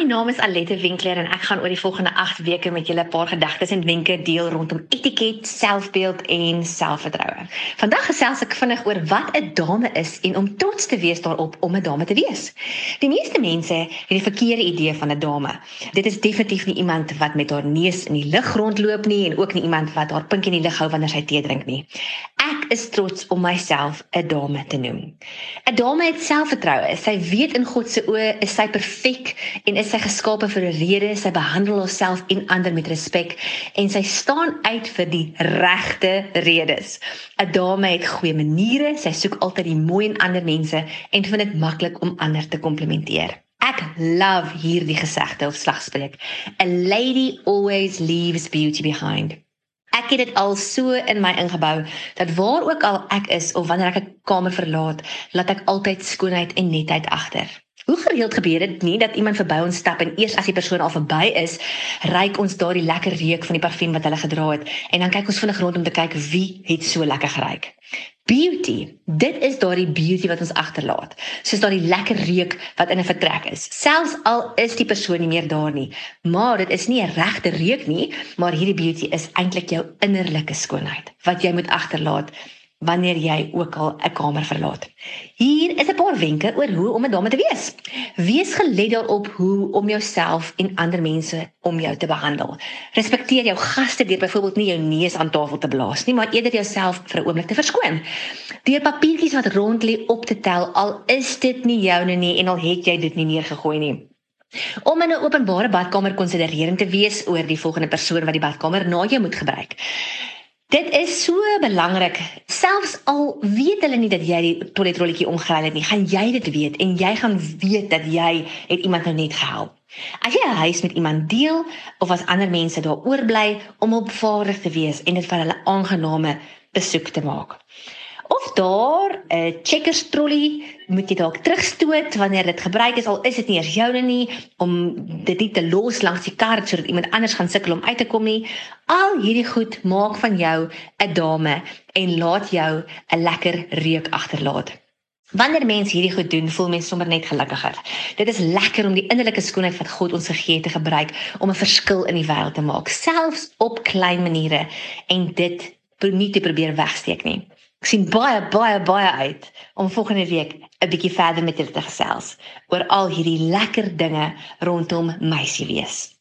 My naam is Alette Winkler en ek gaan oor die volgende 8 weke met julle 'n paar gedagtes en wenke deel rondom etiket, selfbeeld en selfvertroue. Vandag gesels ek vinnig oor wat 'n dame is en om trots te wees daarop om 'n dame te wees. Die meeste mense het die verkeerde idee van 'n dame. Dit is definitief nie iemand wat met haar neus in die lug rondloop nie en ook nie iemand wat haar pinkie in die lug hou wanneer sy tee drink nie. Is trots om myself 'n dame te noem. 'n Dame het selfvertroue. Sy weet in God se oë is sy perfek en is sy geskape vir 'n rede. Sy behandel haarself en ander met respek en sy staan uit vir die regte redes. 'n Dame het goeie maniere. Sy soek altyd die mooi in ander mense en vind dit maklik om ander te komplimenteer. Ek love hierdie gesegde of slagspreuk. A lady always leaves beauty behind. Ek het dit al so in my ingebou dat waar ook al ek is of wanneer ek 'n kamer verlaat, laat ek altyd skoonheid en netheid agter. Hoe gereeld gebeur dit nie dat iemand verby ons stap en eers as die persoon al verby is, ruik ons daardie lekker reuk van die parfuum wat hulle gedra het en dan kyk ons vinnig rond om te kyk wie het so lekker geruik. Beauty, dit is daardie beauty wat ons agterlaat. Soos daardie lekker reuk wat in 'n vertrek is. Selfs al is die persoon nie meer daar nie, maar dit is nie 'n regte reuk nie, maar hierdie beauty is eintlik jou innerlike skoonheid wat jy moet agterlaat wanneer jy ook al 'n kamer verlaat. Hier is 'n paar wenke oor hoe om 'n dame te wees. Wees gelet daarop hoe om jouself en ander mense om jou te behandel. Respekteer jou gaste deur byvoorbeeld nie jou neus aan tafel te blaas nie, maar eerder jouself vir 'n oomblik te verskoon. Deur papiertjies wat rond lê op te tel al is dit nie joune nie en al het jy dit nie neergegooi nie. Om in 'n openbare badkamer konsidererend te wees oor die volgende persoon wat die badkamer na jou moet gebruik. Dit is so belangrik. Selfs al weet hulle nie dat jy die toiletrolletjie omgeruil het nie, gaan jy dit weet en jy gaan weet dat jy het iemand nou net gehelp. As jy 'n huis met iemand deel of as ander mense daar oorbly om opvaardig te wees en dit vir hulle aangename besoek te maak. Of daar 'n checkers trolley moet jy dalk terugstoot wanneer dit gebruik is al is dit nie eers joune nie om dit nie te los langs die kar sodat iemand anders gaan sukkel om uit te kom nie. Al hierdie goed maak van jou 'n dame en laat jou 'n lekker reuk agterlaat. Wanneer mense hierdie goed doen, voel mense sommer net gelukkiger. Dit is lekker om die innerlike skoonheid wat God ons gegee het te gebruik om 'n verskil in die wêreld te maak, selfs op klein maniere en dit nie te probeer wegsteek nie. Ek sien baie baie baie uit om volgende week 'n bietjie verder met julle te gesels oor al hierdie lekker dinge rondom meisie wees.